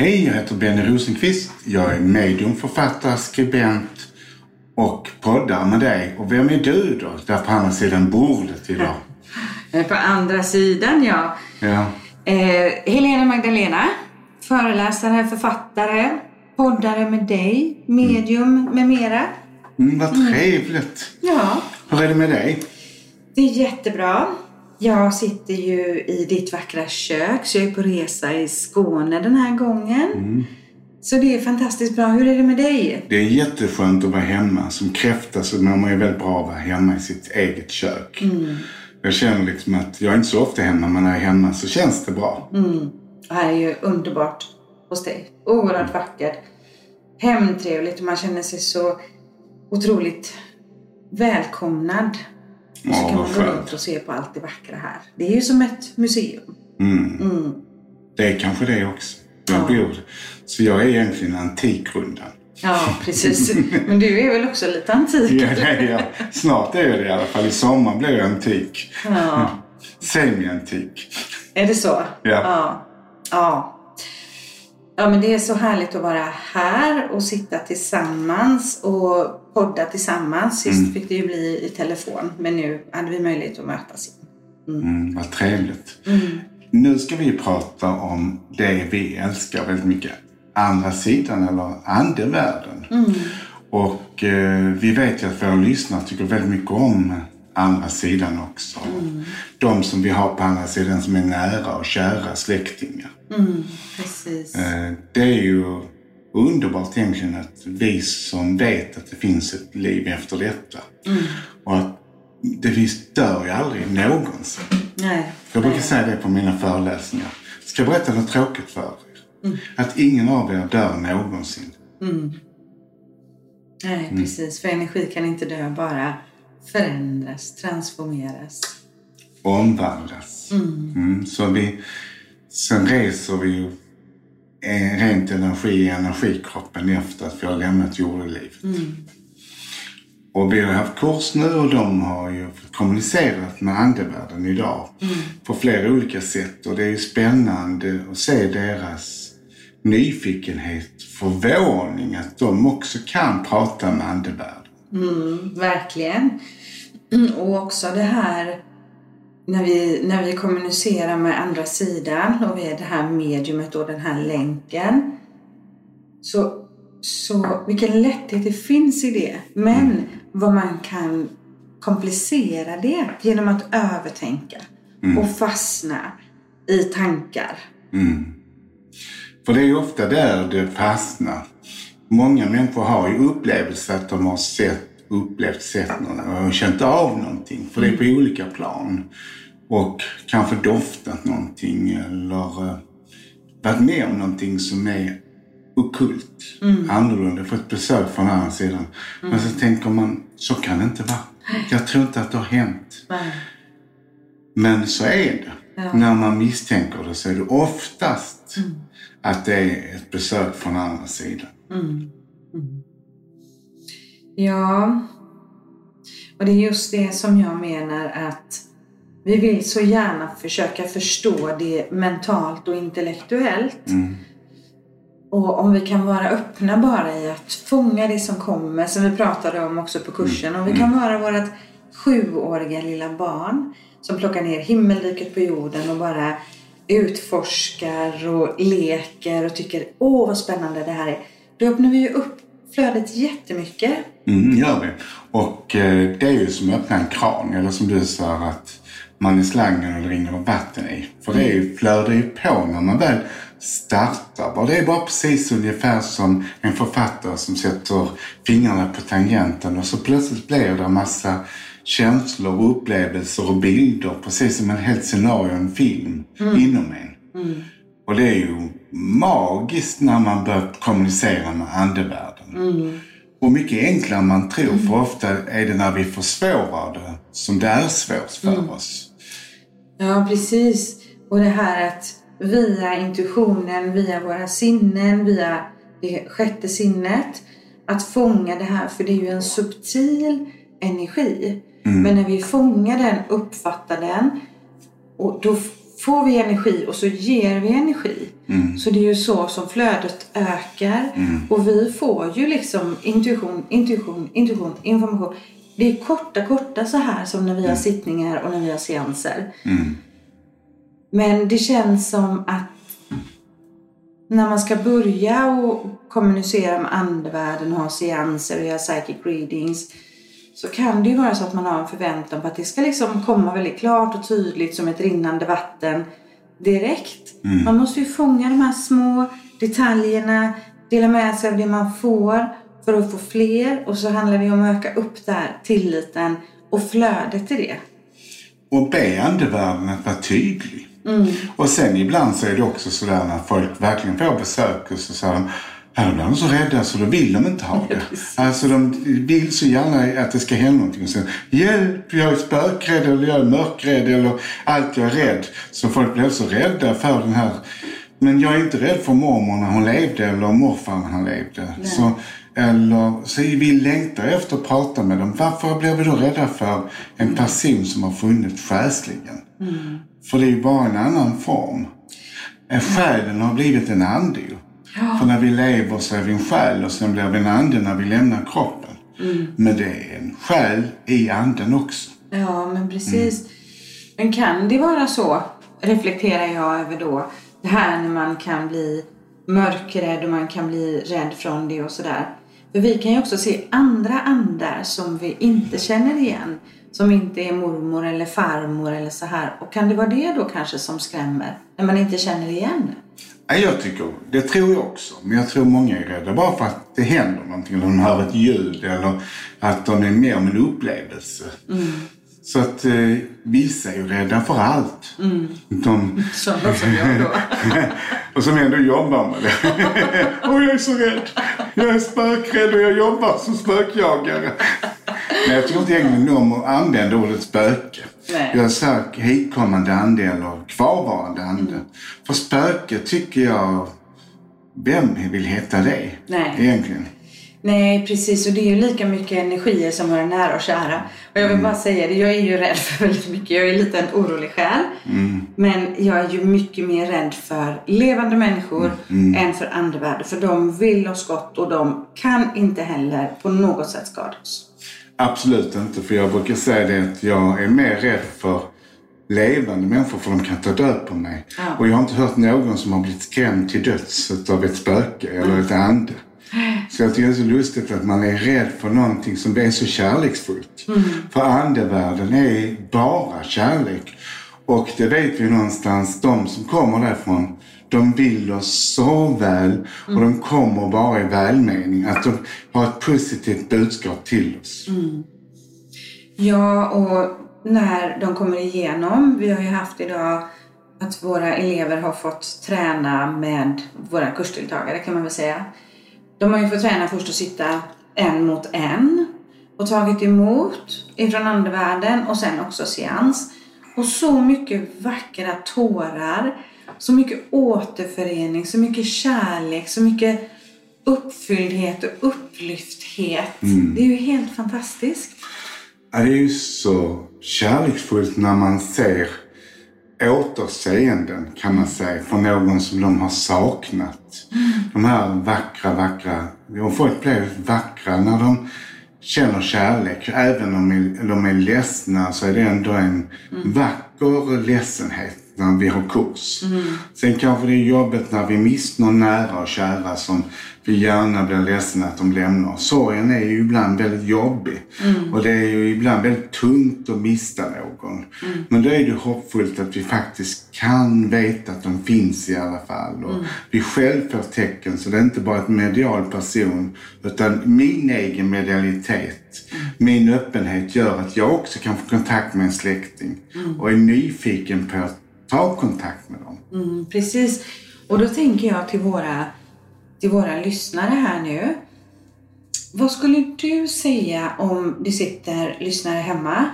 Hej, jag heter Benny Rosenqvist. Jag är medium, författare, skribent och poddar med dig. Och vem är du då, där på andra sidan bordet idag? På andra sidan, ja. Ja, Eh, Helena Magdalena, föreläsare, författare, poddare med dig, medium med mera. mm, vad trevligt. Ja, Hur är det med dig? det är jättebra. Jag sitter ju i ditt vackra kök, så jag är på resa i Skåne den här gången. Så det är fantastiskt bra. Hur är det med dig? Det är jätteskönt att vara hemma. Som kräfta så mår man ju väldigt bra att vara hemma i sitt eget kök. Jag känner liksom att jag är inte så ofta hemma, men när jag är hemma så känns det bra. Mm. Det här är ju underbart hos dig. Oerhört vackert. Hemtrevligt och man känner sig så otroligt välkomnad. Och så Ja, kan man gå runt och se på allt det vackra här. Det är ju som ett museum. Mm. Mm. Det är kanske det också. Jag bor, så jag är egentligen antikrundan. Ja, precis. Men du är väl också lite antik? Ja, är jag. Snart är jag det i alla fall. I sommar blir jag antik. Ja. Semi-antik. Är det så? Ja. ja. Ja. Ja, men det är så härligt att vara här och sitta tillsammans och podda tillsammans. Sist Mm. fick det ju bli i telefon, men nu hade vi möjlighet att mötas. Mm, vad trevligt. Mm. Nu ska vi prata om det vi älskar väldigt mycket. Andra sidan eller andevärlden. Mm. Och eh, vi vet ju att våra lyssnare tycker väldigt mycket om andra sidan också. Mm. De som vi har på andra sidan som är nära och kära släktingar. Mm, precis. Eh, Det är ju underbart egentligen att vi som vet att det finns ett liv efter detta. Mm. Och att det vi dör ju aldrig någonsin. Nej. Jag brukar säga det på mina föreläsningar. Ska jag berätta något tråkigt för er? Att ingen av er dör någonsin. Mm. Nej, precis. För energi kan inte dö, bara förändras, transformeras. Omvandlas. Mm, så vi, sen reser vi eh, rent energi i energikroppen efter att vi har lämnat jordelivet. Och vi har haft kurs nu och de har ju kommunicerat med andevärlden idag på flera olika sätt. Och det är ju spännande att se deras nyfikenhet, förvåning att de också kan prata med andevärlden. Mm, verkligen. Mm, Och också det här när vi, när vi kommunicerar med andra sidan och vi är det här mediumet och den här länken. Så, så vilken lätthet det finns i det. Men vad man kan komplicera det genom att övertänka och fastna i tankar. Mm. För det är ofta där det fastnar. Många människor har ju upplevelse att de har sett, upplevt, sett och känt av någonting. För det är på olika plan. Och kanske doftat någonting eller uh, varit med om någonting som är okult. Annorlunda, fått besök från andra sidan. Men så tänker man, så kan det inte vara. Jag tror inte att det har hänt. Nej. Men så är det. Ja. När man misstänker det så är det oftast att det är ett besök från andra sidan. Mm. Ja, och det är just det som jag menar att vi vill så gärna försöka förstå det mentalt och intellektuellt. Mm. Och om vi kan vara öppna bara i att fånga det som kommer, som vi pratade om också på kursen. Om vi kan vara vårt sjuåriga lilla barn som plockar ner himmelriket på jorden och bara utforskar och leker och tycker åh vad spännande det här är. Då öppnar vi ju upp flödet jättemycket. Mm, gör vi. Och eh, det är ju som att öppna en kran. Eller som du sa att man är slangen och det rinner vatten i. För det är ju, flödar ju på när man väl startar. Och det är bara precis ungefär som en författare som sätter fingrarna på tangenten och så plötsligt blir det en massa känslor, och upplevelser och bilder. Precis som en helt scenario, en film inom en. Och det är ju magiskt när man börjar kommunicera med andevärlden. Och mycket enklare än man tror, för ofta är det när vi försvårar det som det är svårt för oss. Ja, precis. Och det här att via intuitionen, via våra sinnen, via det sjätte sinnet, att fånga det här, för det är ju en subtil energi. Men när vi fångar den, uppfattar den, och då får vi energi och så ger vi energi. Mm. Så det är ju så som flödet ökar. Och vi får ju liksom intuition, intuition, intuition, information. Det är korta, korta så här som när vi har sittningar och när vi har seanser. Mm. Men det känns som att när man ska börja och kommunicera med andevärlden och ha seanser och göra psychic readings så kan det ju vara så att man har en förväntan på att det ska liksom komma väldigt klart och tydligt som ett rinnande vatten direkt. Man måste ju fånga de här små detaljerna, dela med sig av det man får för att få fler och så handlar det om att öka upp där tilliten och flödet i det. Och be andevärlden att vara tydlig. Och sen ibland så är det också sådär när folk verkligen får besök och så säger de här blir de så rädda så då vill de inte ha det. Alltså de vill så gärna att det ska hända någonting. Och sen, hjälp, jag är spökrädd eller jag är mörkrädd eller allt jag är rädd. Så folk blir så rädda för den här. Men jag är inte rädd för mormor när hon levde eller morfar när han levde. Så, eller, så vi längtar efter att prata med dem. Varför blir vi då rädda för en person som har funnits själsligen? För det är ju bara en annan form. En Själen har blivit en ande ju. För när vi lever så är vi en själ och sen blir vi en ande när vi lämnar kroppen. Men det är en själ i anden också. Ja, men precis. Men kan det vara så, reflekterar jag över då, det här när man kan bli mörkrädd och man kan bli rädd från det och sådär. För vi kan ju också se andra andar som vi inte känner igen. Som inte är mormor eller farmor eller så här. Och kan det vara det då kanske som skrämmer? När man inte känner igen? Nej, jag tycker, det tror jag också. Men jag tror många är rädda bara för att det händer någonting. Eller de hör ett ljud eller att de är med om en upplevelse. Så att eh, vissa är ju rädda för allt. De, Sådana som jag då. och som ändå jobbar med det. och jag är så rädd. Jag är spökrädd och jag jobbar som spökjagare. Men jag tycker inte egentligen om att använda ordet spöke. Nej. Jag sa hitkommande ande eller kvarvarande ande. För spöke tycker jag, vem vill heta det Nej. egentligen? Nej, precis. Och det är ju lika mycket energier som våra nära och kära. Och jag vill bara säga det, jag är ju rädd för väldigt mycket. Jag är lite en orolig själ. Men jag är ju mycket mer rädd för levande människor än för andevärlden. För de vill oss gott och de kan inte heller på något sätt skada oss. Absolut inte, för jag brukar säga det att jag är mer rädd för levande människor för de kan ta död på mig. Ja. Och jag har inte hört någon som har blivit skrämd till döds av ett spöke eller ett ande. Så jag tycker det är så lustigt att man är rädd för någonting som är så kärleksfullt. För andevärlden är bara kärlek. Och det vet vi någonstans, de som kommer därifrån, de vill oss så väl och de kommer bara i välmening. Att de har ett positivt budskap till oss. Mm. Ja, och när de kommer igenom. Vi har ju haft idag att våra elever har fått träna med våra kursdeltagare kan man väl säga. De har ju fått träna först att sitta en mot en och tagit emot ifrån andevärlden och sen också seans. Och så mycket vackra tårar, så mycket återförening, så mycket kärlek, så mycket uppfylldhet och upplyfthet. Det är ju helt fantastiskt. Ja, Det är ju så kärleksfullt när man ser återseenden kan man säga från någon som de har saknat. De här vackra, vackra, och folk blir vackra när de känner kärlek. Även om de är, ledsna så är det ändå en vacker ledsenhet när vi har kurs. Sen kanske det är jobbigt när vi mister någon nära och kära som vi gärna blir ledsna att de lämnar. Sorgen är ju ibland väldigt jobbig. Och det är ju ibland väldigt tungt att mista någon. Men då är det hoppfullt att vi faktiskt kan veta att de finns i alla fall. Och vi själv får tecken. Så det är inte bara ett medial person. Utan min egen medialitet, min öppenhet gör att jag också kan få kontakt med en släkting. Och är nyfiken på ta kontakt med dem. Mm, precis. Och då tänker jag till våra, till våra lyssnare här nu. Vad skulle du säga om det sitter lyssnare hemma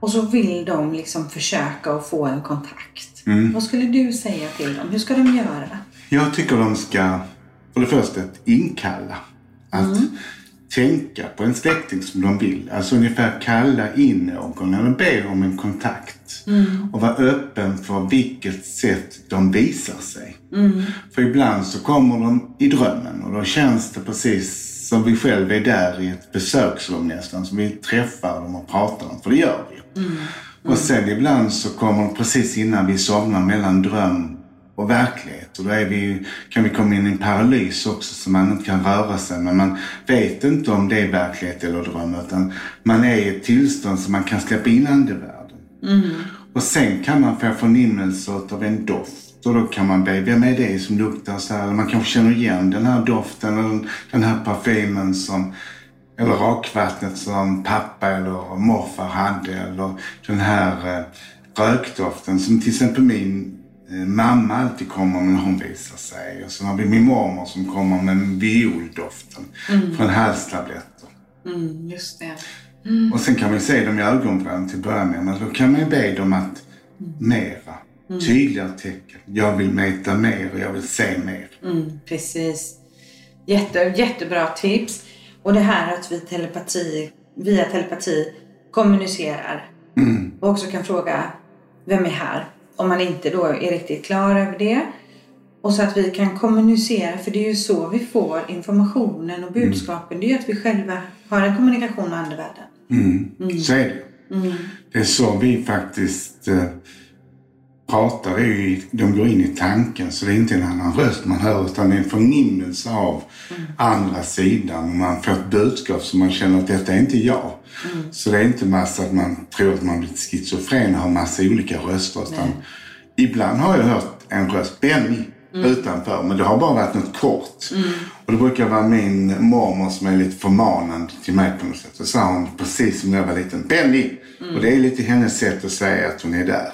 och så vill de liksom försöka att få en kontakt? Vad skulle du säga till dem? Hur ska de göra? Jag tycker de ska, för det första, inkalla. Att tänka på en släkting som de vill. Alltså ungefär kalla in någon eller be om en kontakt. Och vara öppen för vilket sätt de visar sig. För ibland så kommer de i drömmen och då känns det precis som vi själva är där i ett besöksrum nästan. Som vi träffar dem och pratar om, för det gör vi. Och sen ibland så kommer de precis innan vi somnar mellan dröm och verklighet. Och då är vi, kan vi komma in i en paralys också så man inte kan röra sig. Men man vet inte om det är verklighet eller dröm. Utan man är i ett tillstånd så man kan släppa in andevärlden. Och sen kan man få förnimmelse av en doft. Och då kan man be, vem är det som luktar så här? Man kanske känner igen den här doften eller den här parfymen som eller rakvattnet som pappa eller morfar hade. Eller den här eh, rökdoften som till exempel min eh, mamma alltid kommer när hon visar sig. Och så har vi min mormor som kommer med violdoften från halstabletter. Mm, just det. Och sen kan man se dem i ögonvrån till att börja med. Men då kan man ju be dem att mera, tydligare tecken. Jag vill veta mer och jag vill se mer. Mm, precis. Jätte, jättebra tips. Och det här att vi telepati, via telepati kommunicerar. Och också kan fråga, vem är här? Om man inte då är riktigt klar över det. Och så att vi kan kommunicera, för det är ju så vi får informationen och budskapen. Det är ju att vi själva har en kommunikation med andevärlden. Mm. Så är det. Det är så vi faktiskt eh, pratar. Ju, de går in i tanken så det är inte en annan röst man hör utan det är en förnimmelse av andra sidan. Man får ett budskap som man känner att detta är inte jag. Så det är inte massa att man tror att man blir schizofren och har massa olika röster. Utan ibland har jag hört en röst, Benny, utanför. Men det har bara varit något kort. Och det brukar vara min mormor som är lite förmanande till mig på något sätt. Så sa hon precis som när jag var liten, Benny! Och det är lite hennes sätt att säga att hon är där.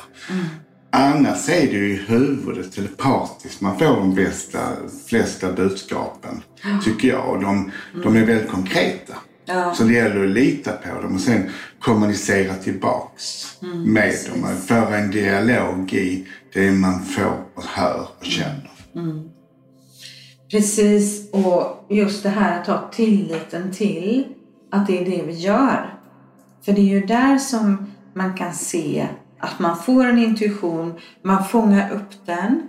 Annars är det ju i huvudet telepatiskt. Man får de bästa, flesta budskapen, tycker jag. Och de, de är väldigt konkreta. Ja. Så det gäller att lita på dem och sen kommunicera tillbaks med dem. Och föra en dialog i det man får och hör och känner. Precis, och just det här att ha tilliten till att det är det vi gör. För det är ju där som man kan se att man får en intuition, man fångar upp den.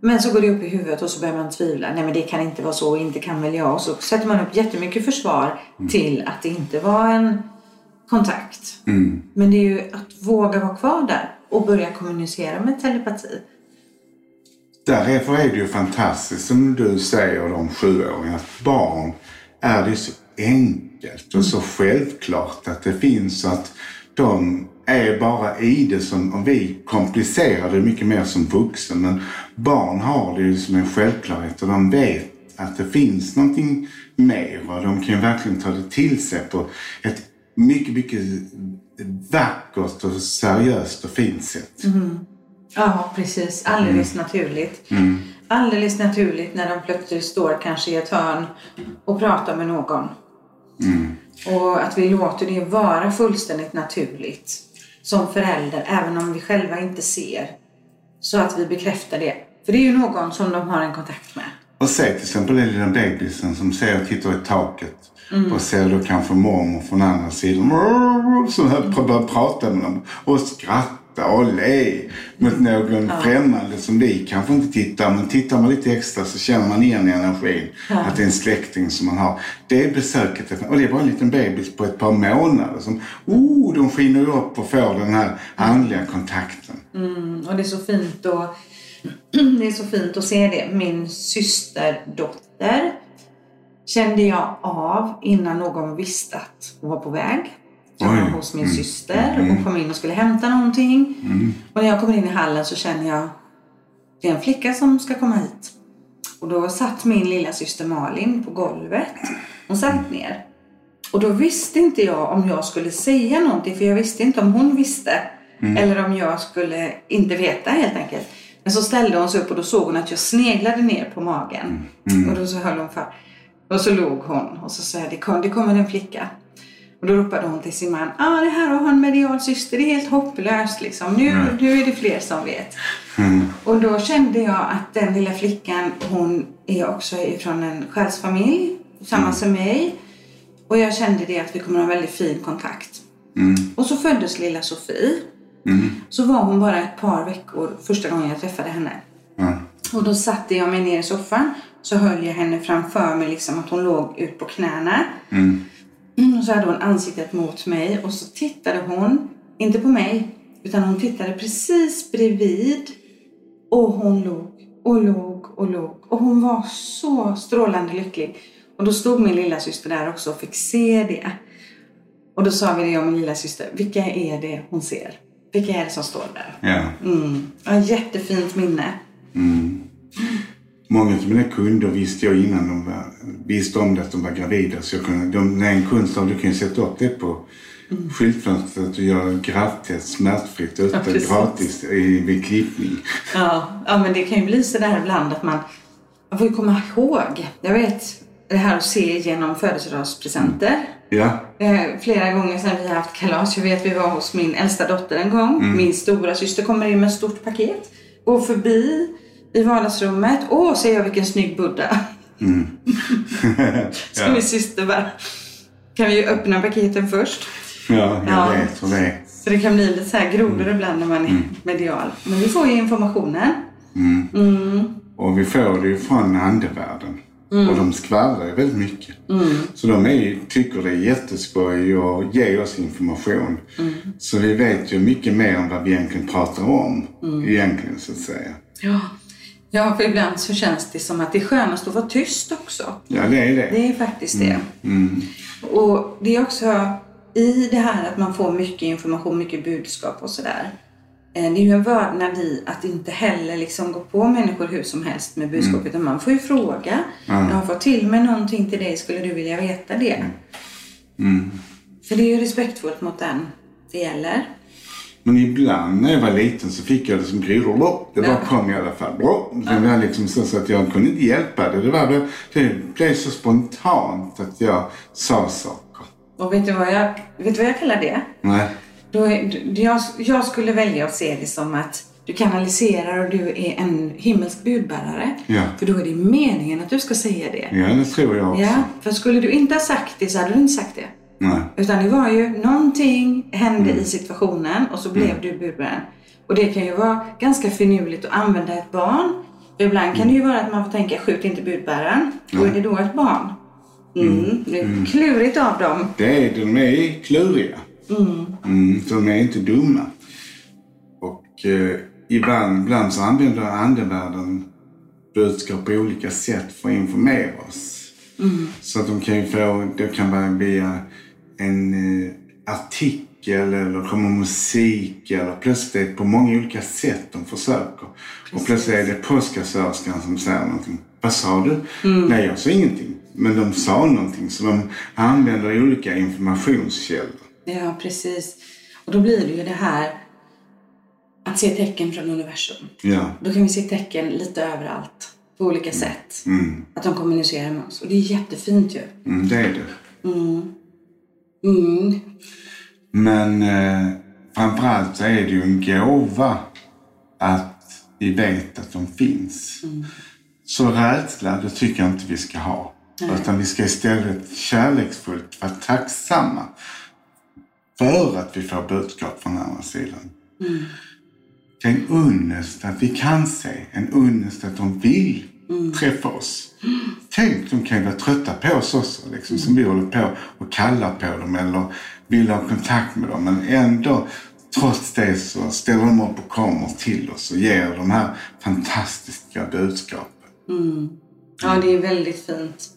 Men så går det upp i huvudet och så börjar man tvivla. Nej men det kan inte vara så, inte kan väl jag. Och så sätter man upp jättemycket försvar till att det inte var en kontakt. Men det är ju att våga vara kvar där och börja kommunicera med telepati. Därför är det ju fantastiskt som du säger de sjuåringarna. Att barn är det så enkelt och så självklart att det finns att de är bara i det som, och vi komplicerar det mycket mer som vuxen. Men barn har det ju som en självklarhet och de vet att det finns någonting mer och de kan verkligen ta det till sig på ett mycket, mycket vackert och seriöst och fint sätt. Ja, precis. Alldeles naturligt. Alldeles naturligt när de plötsligt står kanske i ett hörn och pratar med någon. Och att vi låter det vara fullständigt naturligt som förälder, även om vi själva inte ser. Så att vi bekräftar det. För det är ju någon som de har en kontakt med. Och se till exempel den lilla bebisen som ser och tittar i taket. Och ser då kanske mormor från andra sidan. Som börjar prata med dem. Och skratta och le mot någon främmande som vi kanske inte tittar. Men tittar man lite extra så känner man igen energin. Att det är en släkting som man har. Det är besöket. Och det är bara en liten bebis på ett par månader. Som, oh, de skiner upp och får den här andliga kontakten. Mm, och det är så fint att, det är så fint att se det. Min systerdotter kände jag av innan någon visste att hon var på väg. Jag var hos min syster och hon kom in och skulle hämta någonting. Och när jag kommer in i hallen så känner jag det är en flicka som ska komma hit. Och då satt min lilla syster Malin på golvet. Hon satt ner. Och då visste inte jag om jag skulle säga någonting för jag visste inte om hon visste. Eller om jag skulle inte veta helt enkelt. Men så ställde hon sig upp och då såg hon att jag sneglade ner på magen. Och då så höll hon för. Och så log hon och så sa jag, det, kom, det kommer en flicka. Och då ropade hon till sin man, ah, det här har en medial syster, det är helt hopplöst liksom. Nu, nu är det fler som vet. Och då kände jag att den lilla flickan, hon är också ifrån en själsfamilj, tillsammans med mig. Och jag kände det att vi kommer att ha väldigt fin kontakt. Och så föddes lilla Sofie. Så var hon bara ett par veckor första gången jag träffade henne. Och då satte jag mig ner i soffan. Så höll jag henne framför mig, liksom att hon låg ut på knäna. Mm, Och så hade hon ansiktet mot mig och så tittade hon, inte på mig, utan hon tittade precis bredvid. Och hon log och log och log. Och hon var så strålande lycklig. Och då stod min lilla syster där också och fick se det. Och då sa vi det, jag och min lilla syster, vilka är det hon ser? Vilka är det som står där? Ja. Mm. Ja, jättefint minne. Många av mina kunder visste jag innan de var, visste om det att de var gravida. Så jag kunde, de, när en kund sa du kan ju sätta upp det på skyltfönstret och göra gravtest smärtfritt ute precis. gratis i, vid klippning. Ja, ja, men det kan ju bli så där ibland att man, man får ju komma ihåg. Jag vet det här att se genom födelsedagspresenter. Ja, Eh, flera gånger sedan vi har haft kalas. Jag vet vi var hos min äldsta dotter en gång. Min stora syster kommer in med ett stort paket. Går förbi i vardagsrummet. Åh, säger jag vilken snygg Buddha. Så Ja. min syster bara, kan vi ju öppna paketen först? ja jag Ja. vet hur det är. Så det kan bli lite så här grodor ibland när man är medial. Men vi får ju informationen. Och vi får det ju från andevärlden. Och de skvallrar ju väldigt mycket. Så de är, tycker det är jätteskoj att ge oss information. Så vi vet ju mycket mer än vad vi egentligen pratar om. Egentligen så att säga. Ja. Ja, för ibland så känns det som att det är skönast att vara tyst också. Ja, det är det. Det är faktiskt det. Och det är också i det här att man får mycket information, mycket budskap och sådär. eh, Det är ju en vördnad i att inte heller liksom gå på människor hur som helst med budskap. Utan man får ju fråga. Jag har fått till mig någonting till dig, skulle du vilja veta det? För det är ju respektfullt mot den det gäller. Men ibland när jag var liten så fick jag det som grodor. Det bara kom i alla fall. Det var liksom så, så att jag kunde inte hjälpa det. Det, var, det, det blev så spontant att jag sa saker. Och vet du vad jag, vet du vad jag kallar det? Nej. Då jag, jag skulle välja att se det som att du kanaliserar och du är en himmelsk budbärare. Ja. För då är det meningen att du ska säga det. Ja, det tror jag också. Ja, för skulle du inte ha sagt det så hade du inte sagt det. Nej. Utan det var ju någonting hände i situationen och så blev du budbäraren. Och det kan ju vara ganska finurligt att använda ett barn. För ibland kan det ju vara att man får tänka skjut inte budbäraren. Då är det då ett barn. Mm. Det är klurigt av dem. Det är, de är kluriga. Mm, de är inte dumma. Och eh, ibland, ibland så använder andevärlden budskap på olika sätt för att informera oss. Så att de kan ju få, det kan vara via en eh, artikel eller kommer musik eller plötsligt på många olika sätt de försöker. Och plötsligt är det påskkassörskan som säger någonting. Vad sa du? Nej, jag sa ingenting. Men de sa någonting så de använder olika informationskällor. Ja, precis. Och då blir det ju det här att se tecken från universum. Ja. Då kan vi se tecken lite överallt på olika sätt. Att de kommunicerar med oss. Och det är jättefint ju. Mm, det är det. Mm. Men eh, framförallt så är det ju en gåva att vi vet att de finns. Så rädsla, det tycker jag inte vi ska ha. Utan vi ska istället kärleksfullt vara tacksamma för att vi får budskap från andra sidan. Det är en unnest att vi kan se, en unnest att de vill träffa oss. Tänk, de kan ju vara trötta på oss också, liksom, som vi håller på och kallar på dem eller vill ha kontakt med dem. Men ändå, trots det så ställer de upp och kommer till oss och ger de här fantastiska budskapen. Ja, det är väldigt fint.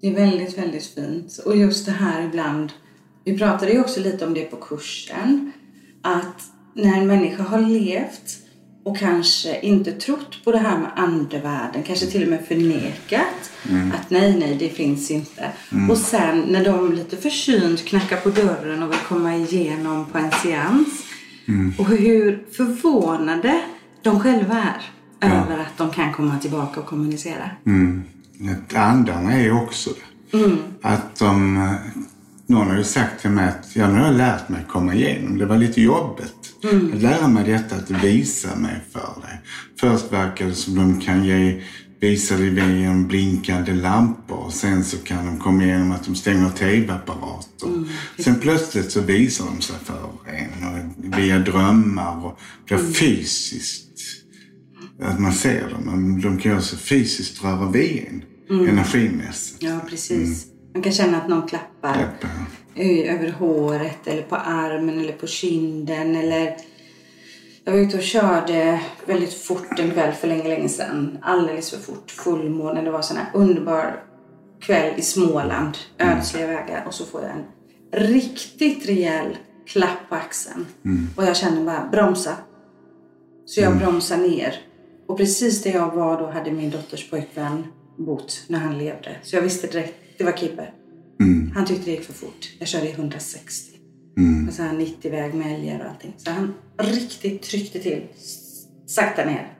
Det är väldigt, väldigt fint. Och just det här ibland, vi pratade ju också lite om det på kursen, att när en människa har levt och kanske inte trott på det här med andevärlden, kanske till och med förnekat att nej, nej, det finns inte. Och sen när de lite försynt knackar på dörren och vill komma igenom på en seans. Och hur förvånade de själva är över att de kan komma tillbaka och kommunicera. Att Andarna är ju också det. Att de, någon har ju sagt till mig att ja, nu har jag lärt mig komma igenom. Det var lite jobbigt. Att lära mig detta, att visa mig för det. Först verkar det som de kan ge visade vi en blinkande lampor och sen så kan de komma igenom att de stänger tv-apparater. Mm. Sen plötsligt så visar de sig för en och via drömmar och blir Mm. fysiskt. Att man ser dem. De kan också fysiskt röra vid en. Mm. Energimässigt. Ja, precis. Man kan känna att någon klappar över håret eller på armen eller på kinden eller jag var ute och körde väldigt fort en kväll för länge, länge sedan. Alldeles för fort. Fullmåne. Det var sån här underbar kväll i Småland. Ödsliga vägar. Och så får jag en riktigt rejäl klapp på axeln. Och jag känner bara bromsa. Så jag bromsar ner. Och precis där jag var då hade min dotters pojkvän bott när han levde. Så jag visste direkt, det var Kibbe. Han tyckte det gick för fort. Jag körde i 160. Mm. Och så här 90-väg med älgar och allting. Så han riktigt tryckte till. Sakta ner.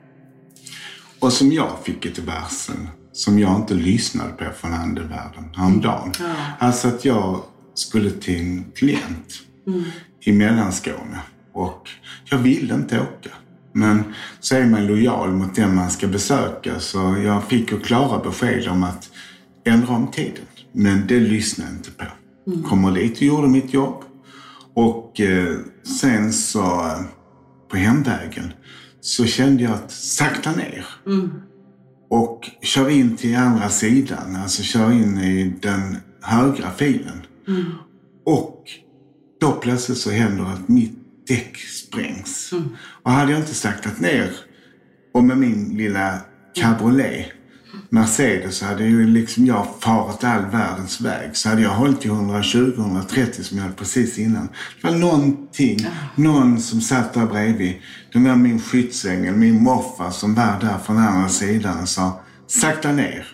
Och som jag fick ett varsel som jag inte lyssnade på från andevärlden häromdagen. Ja. Alltså att jag skulle till en klient i Mellanskåne och jag ville inte åka. Men så är man lojal mot den man ska besöka så jag fick ju klara besked om att ändra om tiden. Men det lyssnade jag inte på. Kommer dit och gjorde mitt jobb. Och eh, sen så eh, på hemvägen så kände jag att sakta ner. Och kör in till andra sidan, alltså kör in i den högra filen. Och då plötsligt så händer att mitt däck sprängs. Och hade jag inte saktat ner och med min lilla cabriolet Mercedes så hade ju liksom jag farit all världens väg. Så hade jag hållit till 120-130 som jag hade precis innan. Det var någonting, någon som satt där bredvid. Den där min skyddsängel, min morfar som var där från andra sidan och sa sakta ner.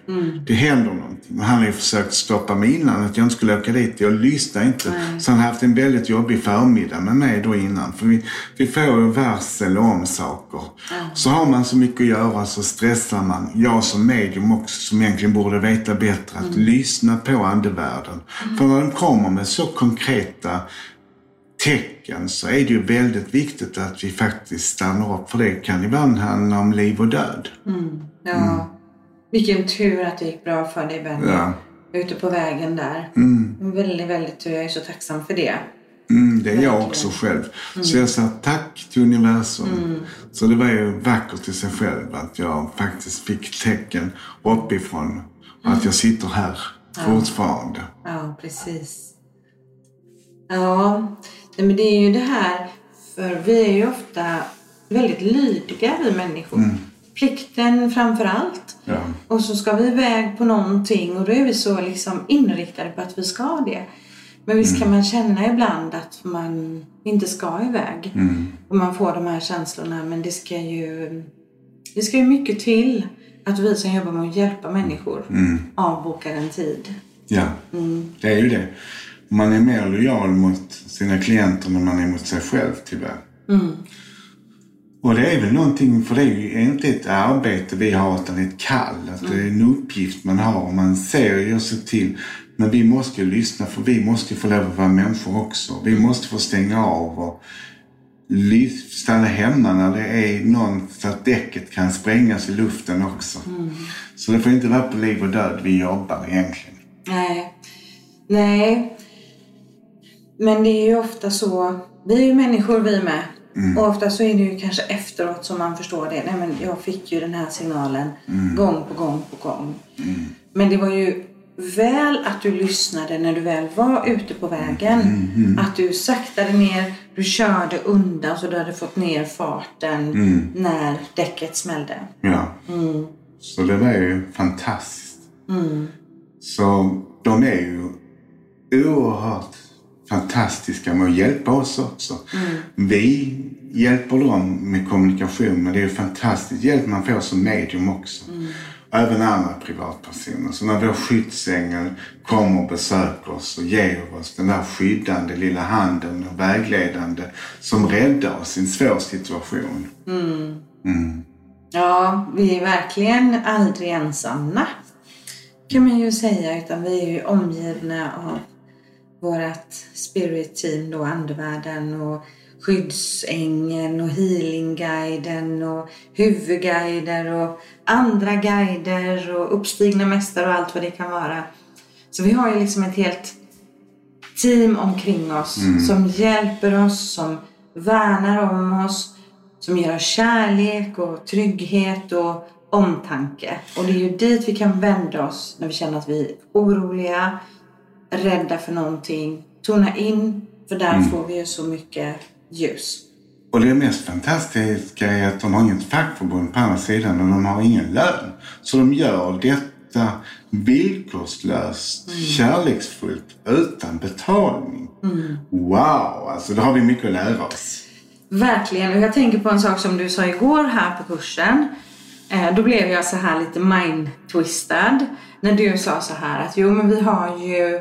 Det händer någonting. Och han hade ju försökt stoppa mig innan att jag inte skulle åka dit. Jag lyssnade inte. Så han har haft en väldigt jobbig förmiddag med mig då innan. För vi, vi får ju varsel om saker. Så har man så mycket att göra så stressar man. Jag som medium också som egentligen borde veta bättre att lyssna på andevärlden. För när de kommer med så konkreta tecken så är det ju väldigt viktigt att vi faktiskt stannar upp. För det kan ibland handla om liv och död. Ja. Vilken tur att det gick bra för dig Benny. Ja. Ute på vägen där. Väldigt, väldigt tur. Jag är så tacksam för det. Mm, det är jag också själv. Så jag sa tack till universum. Så det var ju vackert i sig själv att jag faktiskt fick tecken uppifrån. Och att jag sitter här fortfarande. Ja, precis. Ja, men det är ju det här. För vi är ju ofta väldigt lydiga vi människor. Plikten framför allt. Ja. Och så ska vi iväg på någonting och då är vi så liksom inriktade på att vi ska det. Men visst kan man känna ibland att man inte ska iväg. Och man får de här känslorna. Men det ska ju, det ska ju mycket till att vi som jobbar med att hjälpa människor avbokar en tid. Ja, det är ju det. Man är mer lojal mot sina klienter än man är mot sig själv tyvärr. Och det är väl någonting, för det är inte ett arbete vi har utan ett kall. Att det är en uppgift man har man ser ju sig till. Men vi måste ju lyssna för vi måste få lov att vara människor också. Vi måste få stänga av och stanna hemma när det är någon så att däcket kan sprängas i luften också. Så det får inte vara på liv och död vi jobbar egentligen. Nej. Nej. Men det är ju ofta så. Vi är ju människor vi med. Och ofta så är det ju kanske efteråt som man förstår det. Nej men jag fick ju den här signalen gång på gång på gång. Men det var ju väl att du lyssnade när du väl var ute på vägen. Att du saktade ner, du körde undan så du hade fått ner farten när däcket smällde. Ja. Så det var ju fantastiskt. Så de är ju oerhört fantastiska med att hjälpa oss också. Vi hjälper dem med kommunikation, men det är ju fantastiskt hjälp man får som medium också. Även andra privatpersoner. Så när vår skyddsängel kommer och besöker oss och ger oss den där skyddande lilla handen och vägledande som räddar oss i en svår situation. Ja, vi är verkligen aldrig ensamma. Kan man ju säga. Utan vi är ju omgivna av vårt spirit team då, andevärlden och skyddsängeln och healing Vinguiden och huvudguider och andra guider och uppstigna mästare och allt vad det kan vara. Så vi har ju liksom ett helt team omkring oss som hjälper oss, som värnar om oss, som ger oss kärlek och trygghet och omtanke. Och det är ju dit vi kan vända oss när vi känner att vi är oroliga, rädda för någonting. Tona in, för där får vi ju så mycket ljus. Och det mest fantastiska är att de har inget fackförbund på andra sidan och de har ingen lön. Så de gör detta villkorslöst, kärleksfullt, utan betalning. Wow! Alltså, då har vi mycket att lära oss. Verkligen. Och jag tänker på en sak som du sa igår här på kursen. Eh, då blev jag så här lite mind-twistad. När du sa så här att jo men vi har ju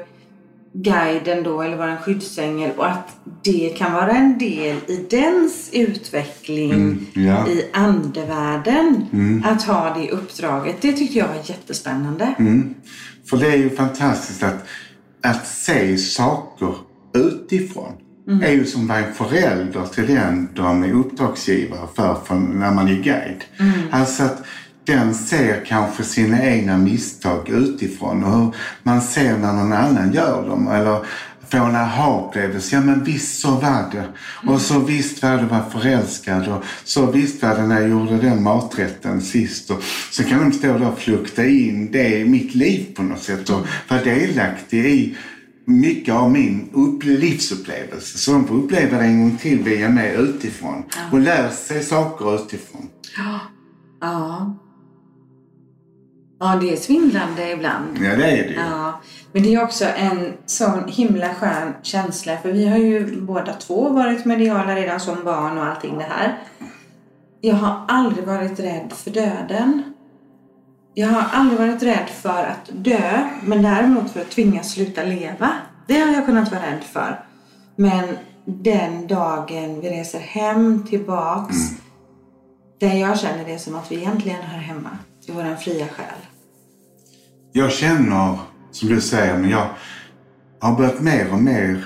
guiden då, eller vår skyddsängel och att det kan vara en del i dens utveckling Mm, ja. i andevärlden. Att ha det uppdraget. Det tyckte jag var jättespännande. Mm. För det är ju fantastiskt att, att se saker utifrån. är ju som att vara en förälder till den de är uppdragsgivare för, för när man är guide. Alltså att den ser kanske sina egna misstag utifrån och hur man ser när någon annan gör dem. Eller får en aha-upplevelse. Ja men visst så var det. Och så visst var det vara förälskad. Och så visst var det när jag gjorde den maträtten sist. Och så kan de stå där och flukta in det i mitt liv på något sätt. Och vara delaktig i mycket av min upp- livsupplevelse. Så de får uppleva det en gång till via mig utifrån. Och lär sig saker utifrån. Ja. Ja, det är svindlande ibland. Ja, det är det. Ja, men det är också en sån himla skön känsla. För vi har ju båda två varit mediala redan som barn och allting det här. Jag har aldrig varit rädd för döden. Jag har aldrig varit rädd för att dö, men däremot för att tvingas sluta leva. Det har jag kunnat vara rädd för. Men den dagen vi reser hem tillbaks, där jag känner det som att vi egentligen hör hemma i våran fria själ. Jag känner, som du säger, men jag har börjat mer och mer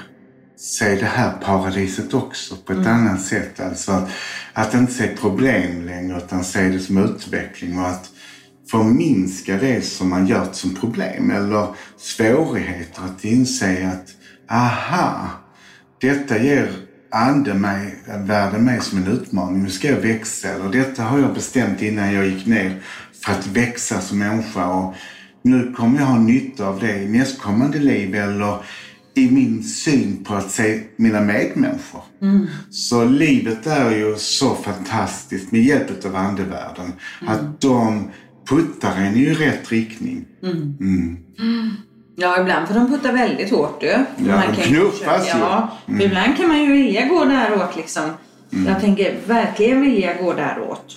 se det här paradiset också på ett annat sätt. Alltså att, att inte se problem längre utan se det som utveckling och att förminska det som man gör som problem eller svårigheter. Att inse att aha, detta ger ande mig, världen mig som en utmaning. Nu ska jag växa. Eller detta har jag bestämt innan jag gick ner för att växa som människa. Och nu kommer jag ha nytta av det i nästkommande liv eller i min syn på att se mina medmänniskor. Så livet är ju så fantastiskt med hjälp av andevärlden. Att de puttar en i rätt riktning. Ja, ibland får de putta väldigt hårt du. Ja, de kan ju knuffas ju. Ja, för ibland kan man ju vilja gå däråt liksom. Jag tänker verkligen vilja gå däråt.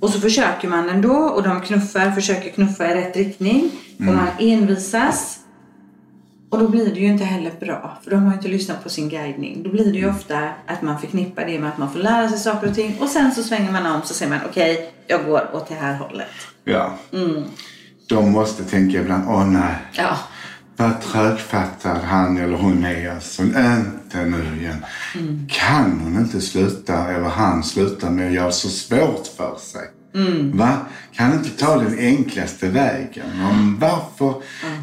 Och så försöker man ändå och de knuffar, försöker knuffa i rätt riktning. Och man envisas. Och då blir det ju inte heller bra, för de har inte lyssnat på sin guidning. Då blir det ju ofta att man förknippar det med att man får lära sig saker och ting och sen så svänger man om så säger man okej, jag går åt det här hållet. Ja. De måste tänka ibland, åh nej. Ja, Vad trögfattad han eller hon är alltså. Inte nu igen. Kan hon inte sluta, eller han sluta med att göra så svårt för sig? Va? Kan inte ta den enklaste vägen? Om varför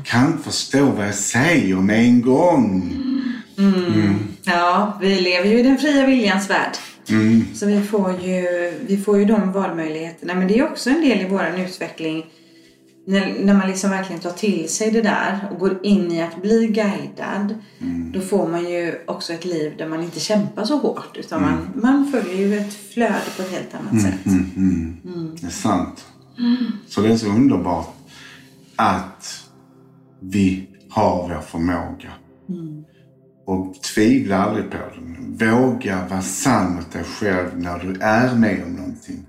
kan inte förstå vad jag säger med en gång? Ja, vi lever ju i den fria viljans värld. Så vi får, ju, vi får ju de valmöjligheterna. Men det är också en del i vår utveckling. När, när man liksom verkligen tar till sig det där och går in i att bli guidad. Då får man ju också ett liv där man inte kämpar så hårt. Utan man, man följer ju ett flöde på ett helt annat sätt. Det är sant. Så det är så underbart att vi har vår förmåga. Och tvivla aldrig på den. Våga vara sann mot dig själv när du är med om någonting.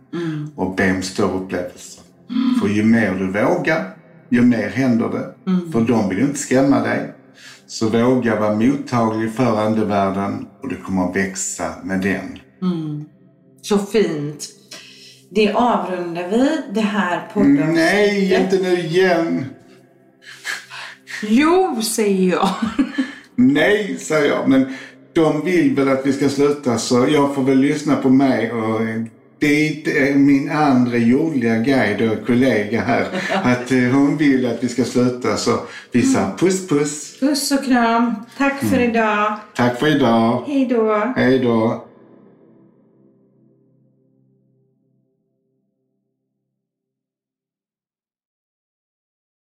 Och be om större upplevelser. För ju mer du vågar, ju mer händer det. För de vill inte skrämma dig. Så våga vara mottaglig för andevärlden och du kommer att växa med den. Så fint. Det avrundar vi det här poddavsnittet. Nej, inte nu igen! Jo, säger jag. Nej, säger jag. Men de vill väl att vi ska sluta så jag får väl lyssna på mig och det är min andra jordliga guide och kollega här. Att eh, hon vill att vi ska sluta så vi sa puss puss. Puss och kram. Tack för idag. Tack för idag. Hej då. Hej då.